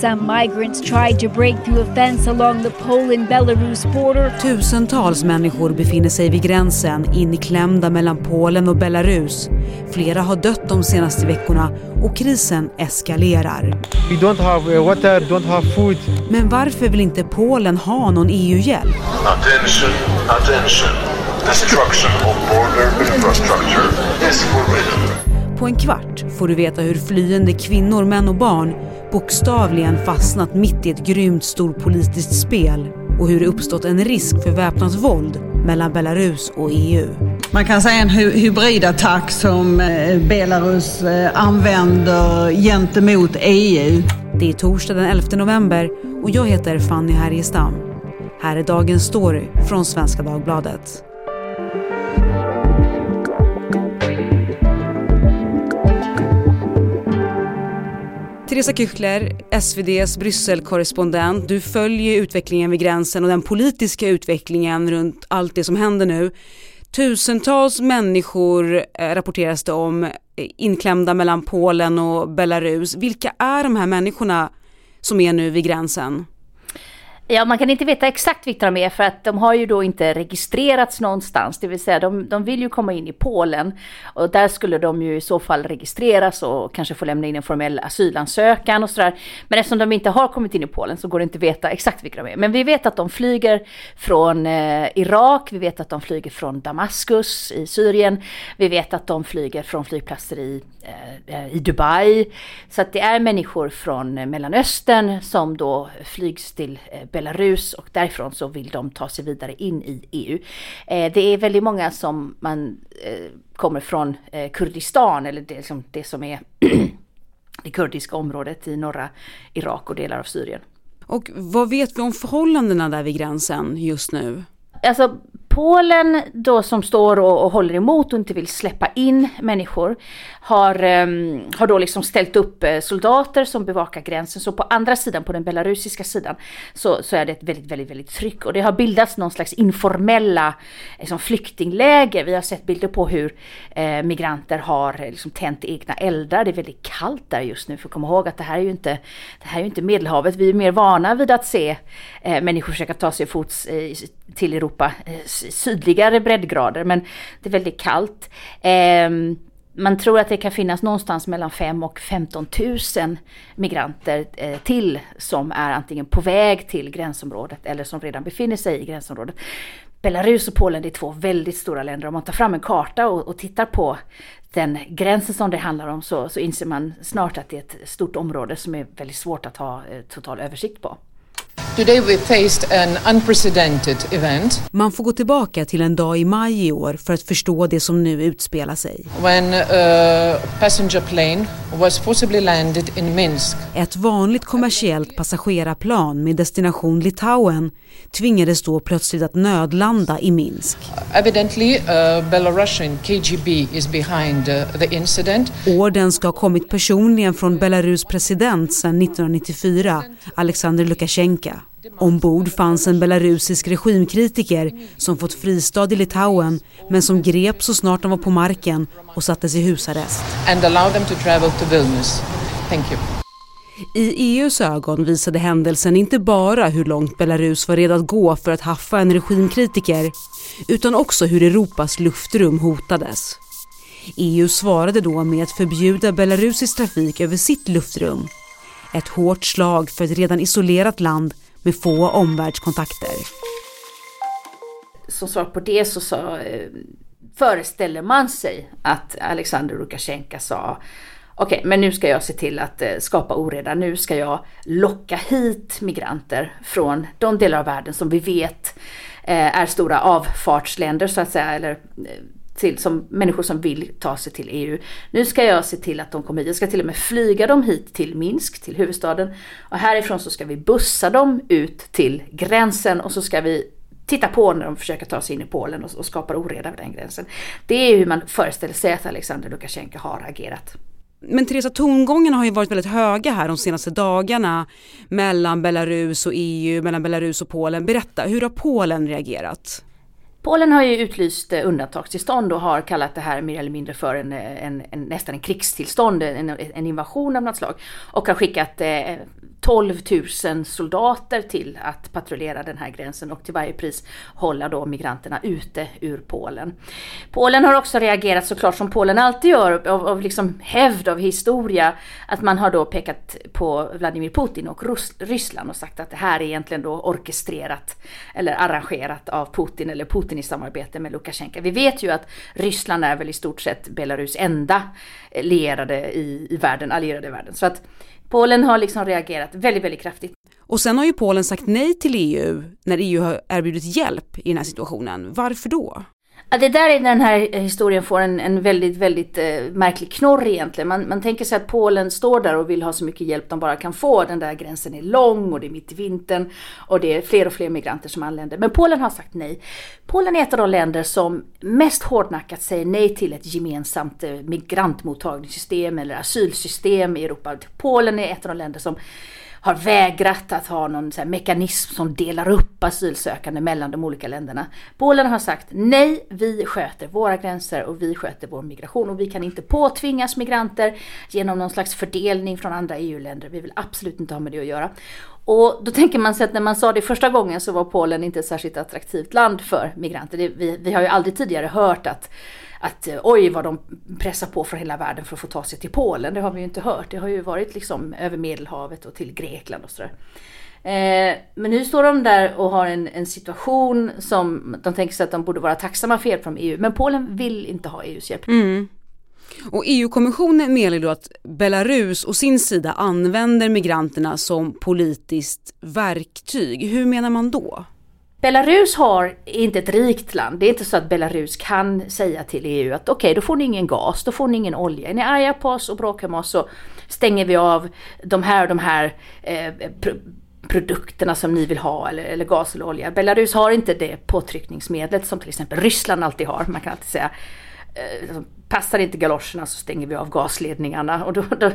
Some migrants tried to break through a fence along the Poland-Belarus border. Tusentals människor befinner sig vid gränsen inklämda mellan Polen och Belarus. Flera har dött de senaste veckorna och krisen eskalerar. We don't have uh, water, don't have food. Men varför vill inte Polen ha någon EU-hjälp? Attention, attention. Destruction of border infrastructure is forbidden. På en kvart får du veta hur flyende kvinnor, män och barn bokstavligen fastnat mitt i ett grymt storpolitiskt spel och hur det uppstått en risk för väpnat våld mellan Belarus och EU. Man kan säga en hy hybridattack som eh, Belarus eh, använder gentemot EU. Det är torsdag den 11 november och jag heter Fanny Härgestam. Här är dagens story från Svenska Dagbladet. Teresa Küchler, SVDs Brysselkorrespondent. Du följer utvecklingen vid gränsen och den politiska utvecklingen runt allt det som händer nu. Tusentals människor eh, rapporteras det om eh, inklämda mellan Polen och Belarus. Vilka är de här människorna som är nu vid gränsen? Ja, man kan inte veta exakt vilka de är för att de har ju då inte registrerats någonstans. Det vill säga de, de vill ju komma in i Polen och där skulle de ju i så fall registreras och kanske få lämna in en formell asylansökan och sådär. Men eftersom de inte har kommit in i Polen så går det inte att veta exakt vilka de är. Men vi vet att de flyger från eh, Irak, vi vet att de flyger från Damaskus i Syrien, vi vet att de flyger från flygplatser i, eh, eh i Dubai. Så att det är människor från Mellanöstern som då flygs till eh, Belarus och därifrån så vill de ta sig vidare in i EU. Eh, det är väldigt många som man eh, kommer från eh, Kurdistan eller det, liksom det som är det kurdiska området i norra Irak och delar av Syrien. Och vad vet vi om förhållandena där vid gränsen just nu? Alltså Polen då som står och, och, håller emot och inte vill släppa in människor har, um, har då liksom ställt upp eh, soldater som bevakar gränsen. Så på andra sidan, på den belarusiska sidan, så, så är det ett väldigt, väldigt, väldigt tryck. Och det har bildats någon slags informella liksom, flyktingläger. Vi har sett bilder på hur eh, migranter har eh, liksom, tänt egna eldar. Det är väldigt kallt där just nu, för kom ihåg att det här är ju inte, det här är ju inte Medelhavet. Vi är mer vana vid att se eh, människor försöka ta sig fots till Europa sydligare breddgrader men det är väldigt kallt. Eh, man tror att det kan finnas någonstans mellan 5 och 15 000 migranter eh, till som är antingen på väg till gränsområdet eller som redan befinner sig i gränsområdet. Belarus och Polen är två väldigt stora länder. Om man tar fram en karta och, och tittar på den gränsen som det handlar om så, så inser man snart att det är ett stort område som är väldigt svårt att ha eh, total översikt på. Today we faced an unprecedented event. Man får gå tillbaka till en dag i maj i år för att förstå det som nu utspelar sig. When a passenger plane was forcibly landed in Minsk. Ett vanligt kommersiellt passagerarplan med destination Litauen tvingades då plötsligt att nödlanda i Minsk. Evidently uh, Belarusian KGB is behind uh, the incident. Orden ska ha kommit personligen från Belarus president sedan 1994, Alexander Lukasjenko. Ombord fanns en belarusisk regimkritiker som fått fristad i Litauen men som greps så snart de var på marken och sattes i husarrest. And allow them to travel to Vilnius. Thank you. I EUs ögon visade händelsen inte bara hur långt Belarus var redo att gå för att haffa en regimkritiker utan också hur Europas luftrum hotades. EU svarade då med att förbjuda belarusisk trafik över sitt luftrum. Ett hårt slag för ett redan isolerat land med få omvärldskontakter. Som svar på det så sa, eh, föreställer man sig att Alexander Lukasjenko sa okej, okay, men nu ska jag se till att eh, skapa oreda. Nu ska jag locka hit migranter från de delar av världen som vi vet eh, är stora avfartsländer så att säga, eller till, som människor som vill ta sig till EU. Nu ska jag se till att de kommer hit. Jag ska till och med flyga dem hit till Minsk, till huvudstaden. Och härifrån så ska vi bussa dem ut till gränsen och så ska vi titta på när de försöker ta sig in i Polen och, och skapar oreda vid den gränsen. Det är hur man föreställer sig att Alexander Lukasjenko har agerat. Men Teresa, tongångarna har ju varit väldigt höga här de senaste dagarna mellan Belarus och EU, mellan Belarus och Polen. Berätta, hur har Polen reagerat? Polen har ju utlyst eh, undantagstillstånd och har kallat det här mer eller mindre för en, eh, en, en nästan en krigstillstånd, en, en, invasion av något slag. Och har skickat eh, 12 000 soldater till att patrullera den här gränsen och till varje pris hålla då migranterna ute ur Polen. Polen har också reagerat såklart som Polen alltid gör av, av liksom hävd, av historia, att man har då pekat på Vladimir Putin och Rus Ryssland och sagt att det här är egentligen då orkestrerat eller arrangerat av Putin eller Putin i samarbete med Lukasjenko. Vi vet ju att Ryssland är väl i stort sett Belarus enda lierade i, i världen, allierade i världen. Så att Polen har liksom reagerat väldigt, väldigt kraftigt. Och sen har ju Polen sagt nej till EU när EU har erbjudit hjälp i den här situationen. Varför då? Ja, det där är när den här eh, historien får en, en väldigt, väldigt eh, märklig knorr egentligen. Man, man tänker sig att Polen står där och vill ha så mycket hjälp de bara kan få. Den där gränsen är lång och det är mitt i vintern och det är fler och fler migranter som anländer. Men Polen har sagt nej. Polen är ett av de länder som mest hårdnackat säger nej till ett gemensamt eh, migrantmottagningssystem eller asylsystem i Europa. Polen är ett av de länder som har vägrat att ha någon så mekanism som delar upp asylsökande mellan de olika länderna. Polen har sagt nej, vi sköter våra gränser och vi sköter vår migration och vi kan inte påtvingas migranter genom någon slags fördelning från andra EU-länder. Vi vill absolut inte ha med det att göra. Och då tänker man sig att när man sa det första gången så var Polen inte ett särskilt attraktivt land för migranter. Det, vi, vi har ju aldrig tidigare hört att att eh, oj vad de pressar på från hela världen för att få ta sig till Polen. Det har vi ju inte hört. Det har ju varit liksom över Medelhavet och till Grekland och sådär. Eh, men nu står de där och har en, en, situation som de tänker sig att de borde vara tacksamma för hjälp från EU. Men Polen vill inte ha EUs hjälp. Mm. Och EU-kommissionen menar då att Belarus å sin sida använder migranterna som politiskt verktyg. Hur menar man då? Belarus har inte ett rikt land. Det är inte så att Belarus kan säga till EU att okej, okay, då får ni ingen gas, då får ni ingen olja. Är ni arga på oss och bråkar med oss så stänger vi av de här och de här eh, produkterna som ni vill ha eller, eller, gas eller olja. Belarus har inte det påtryckningsmedlet som till exempel Ryssland alltid har. Man kan alltid säga eh, passar inte galoscherna så stänger vi av gasledningarna och då, då,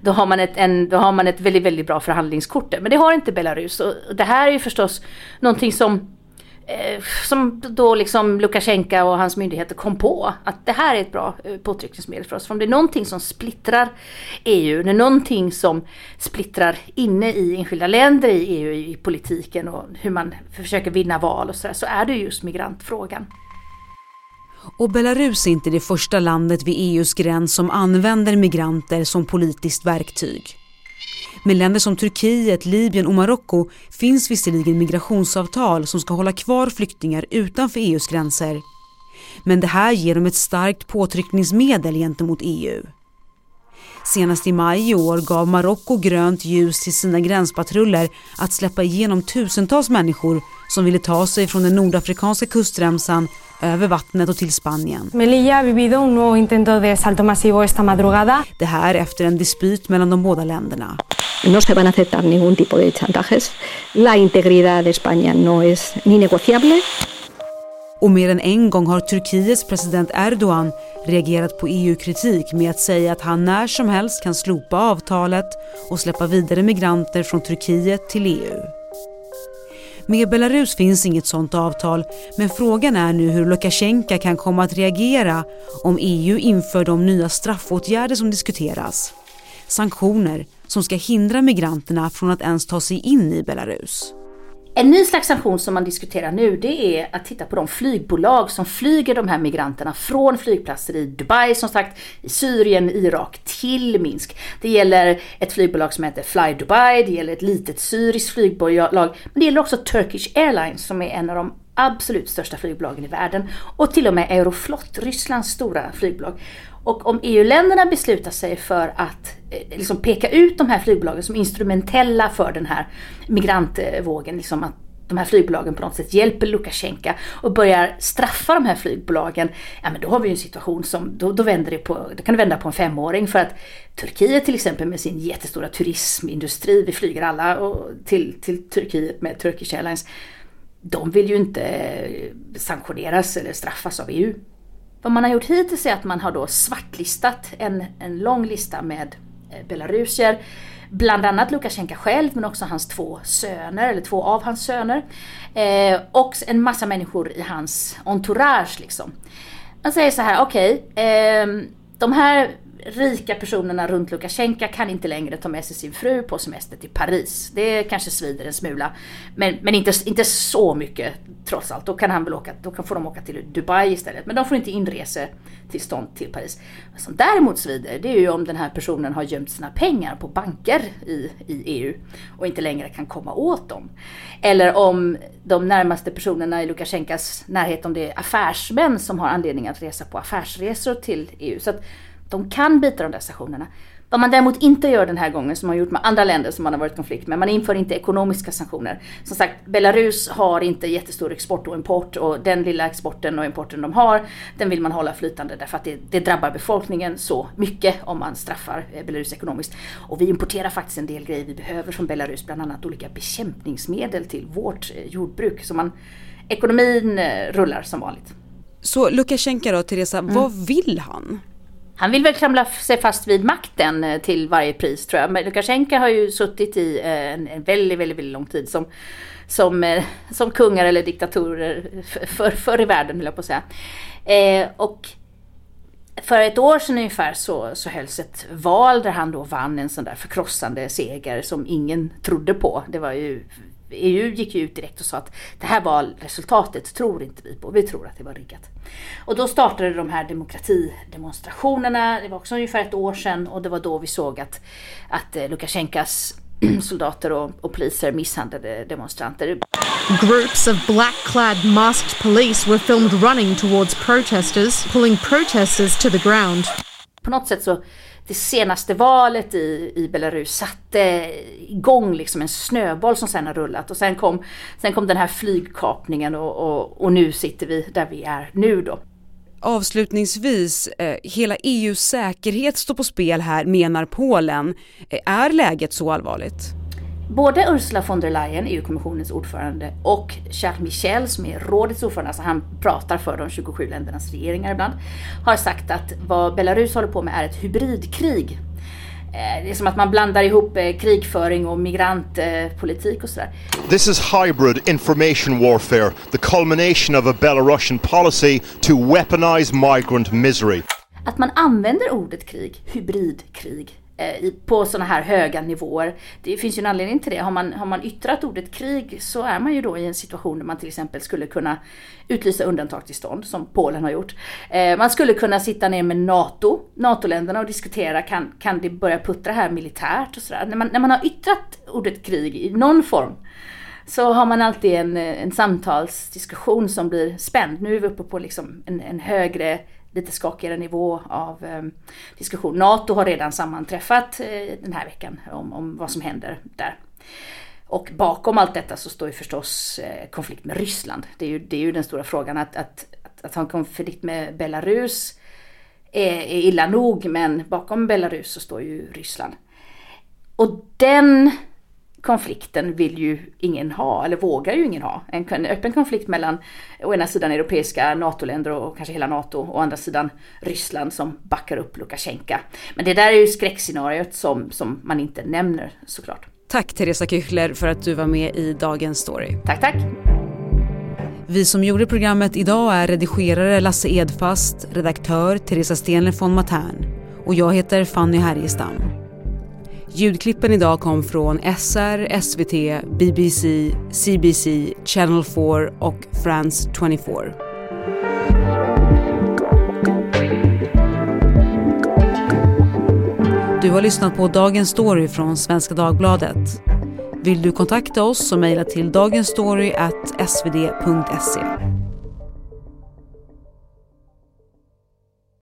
då, har, man ett, en, då har man ett väldigt, väldigt bra förhandlingskort. Men det har inte Belarus och det här är ju förstås någonting som eh, som då liksom Lukasjenko och hans myndigheter kom på att det här är ett bra eh, påtryckningsmedel för oss. För om det är någonting som splittrar EU, det är någonting som splittrar inne i enskilda länder i EU, i politiken och hur man försöker vinna val och sådär, så är det just migrantfrågan. Och Belarus är inte det första landet vid EUs gräns som använder migranter som politiskt verktyg. Med länder som Turkiet, Libyen och Marocko finns visserligen migrationsavtal som ska hålla kvar flyktingar utanför EUs gränser. Men det här ger dem ett starkt påtryckningsmedel gentemot EU. Senast i maj i år gav Marocko grönt ljus till sina gränspatruller att släppa igenom tusentals människor som ville ta sig från den nordafrikanska kustremsan över vattnet och till Spanien. Melilla har vivido un nuevo intento de salto masivo esta madrugada. Det här efter en dispyt mellan de båda länderna. No se van a aceptar ningún tipo de chantajes. La integridad de España no es ni negociable. Och mer än en gång har Turkiets president Erdogan reagerat på EU-kritik med att säga att han när som helst kan slopa avtalet och släppa vidare migranter från Turkiet till EU. Med Belarus finns inget sådant avtal men frågan är nu hur Lukasjenko kan komma att reagera om EU inför de nya straffåtgärder som diskuteras. Sanktioner som ska hindra migranterna från att ens ta sig in i Belarus. En ny slags sanktion som man diskuterar nu det är att titta på de flygbolag som flyger de här migranterna från flygplatser i Dubai som sagt, i Syrien, Irak till Minsk. Det gäller ett flygbolag som heter Fly Dubai, det gäller ett litet syriskt flygbolag, men det gäller också Turkish Airlines som är en av de absolut största flygbolagen i världen och till och med Aeroflot, Rysslands stora flygbolag. Och om EU-länderna beslutar sig för att eh, liksom peka ut de här flygbolagen som instrumentella för den här migrantvågen, liksom att de här flygbolagen på något sätt hjälper Lukasjenko och börjar straffa de här flygbolagen, ja men då har vi en situation som, då, då, vänder det på, då kan det vända på en femåring för att Turkiet till exempel med sin jättestora turismindustri, vi flyger alla till, till Turkiet med Turkish Airlines, de vill ju inte eh, sanktioneras eller straffas av EU. Vad man har gjort hittills är att man har då svartlistat en, en lång lista med eh, belarusier. Bland annat Lukasjenko själv men också hans två söner, eller två av hans söner. Eh, och en massa människor i hans entourage liksom. Man säger så här, okej, okay, eh, de här rika personerna runt Lukasjenko kan inte längre ta med sig sin fru på semester till Paris. Det kanske svider en smula. Men, men inte, inte så mycket trots allt. Då kan han väl åka, då kan, får de åka till Dubai istället. Men de får inte inresetillstånd till Paris. Vad som däremot svider det är ju om den här personen har gömt sina pengar på banker i, i EU och inte längre kan komma åt dem. Eller om de närmaste personerna i Lukasjenkos närhet, om det är affärsmän som har anledning att resa på affärsresor till EU. Så att de kan bita de där sanktionerna. Vad man däremot inte gör den här gången, som man gjort med andra länder som man har varit i konflikt med, man inför inte ekonomiska sanktioner. Som sagt, Belarus har inte jättestor export och import och den lilla exporten och importen de har, den vill man hålla flytande därför att det, det drabbar befolkningen så mycket om man straffar eh, Belarus ekonomiskt. Och vi importerar faktiskt en del grejer vi behöver från Belarus, bland annat olika bekämpningsmedel till vårt eh, jordbruk. Så man, ekonomin eh, rullar som vanligt. Så Lukasjenko då, Teresa, mm. vad vill han? Han vill väl klamra sig fast vid makten eh, till varje pris tror jag. Men Lukasjenko har ju suttit i eh, en, väldigt, väldigt, väldigt lång tid som, som, eh, som kungar eller diktatorer för, förr i världen, vill jag på att säga. Eh, och för ett år sedan ungefär så, så hölls ett val där han då vann en sån där förkrossande seger som ingen trodde på. Det var ju EU gick ju ut direkt och sa att det här valresultatet tror inte vi på, vi tror att det var riggat. Och då startade de här demokratidemonstrationerna, det var också ungefär ett år sedan och det var då vi såg att, att eh, Lukasjenkos soldater och, och poliser misshandlade demonstranter. Groups of black-clad masked police were filmed running towards protesters, pulling protesters to the ground. På något sätt så det senaste valet i, i Belarus satte igång liksom en snöboll som sen har rullat och sen kom, sen kom den här flygkapningen och, och, och nu sitter vi där vi är nu då. Avslutningsvis, eh, hela EUs säkerhet står på spel här menar Polen. Eh, är läget så allvarligt? Både Ursula von der Leyen, EU-kommissionens ordförande, och Charles Michel som är rådets ordförande, alltså han pratar för de 27 ländernas regeringar ibland, har sagt att vad Belarus håller på med är ett hybridkrig. Eh, det är som att man blandar ihop eh, krigföring och migrantpolitik och sådär. This is hybrid information warfare, the culmination of a Belarusian policy to weaponize migrant misery. Att man använder ordet krig, hybridkrig, Eh, på sådana här höga nivåer. Det finns ju en anledning till det. Har man, har man yttrat ordet krig så är man ju då i en situation där man till exempel skulle kunna utlysa undantagstillstånd som Polen har gjort. Eh, man skulle kunna sitta ner med NATO, NATO-länderna och diskutera kan, kan det börja puttra här militärt och sådär. När man, när man har yttrat ordet krig i någon form så har man alltid en, eh, en samtalsdiskussion som blir spänd. Nu är vi uppe på liksom en, en högre lite skakigare nivå av eh, diskussion. NATO har redan sammanträffat eh, den här veckan om, om vad som händer där. Och bakom allt detta så står ju förstås eh, konflikt med Ryssland. Det är ju, det är ju den stora frågan att, att, att, att ha en konflikt med Belarus är, är illa nog men bakom Belarus så står ju Ryssland. Och den konflikten vill ju ingen ha, eller vågar ju ingen ha. En, en öppen konflikt mellan å ena sidan europeiska NATO-länder och kanske hela NATO och å andra sidan Ryssland som backar upp Lukasjenko. Men det där är ju skräckscenariot som, som man inte nämner såklart. Tack Teresa Küchler för att du var med i Dagens Story. Tack, tack. Vi som gjorde programmet idag är redigerare Lasse Edfast, redaktör Teresa Stenler von Matern och jag heter Fanny Härgestam. Ljudklippen idag kom från SR, SVT, BBC, CBC, Channel 4 och France 24. Du har lyssnat på Dagens Story från Svenska Dagbladet. Vill du kontakta oss så mejla till dagensstory.svd.se.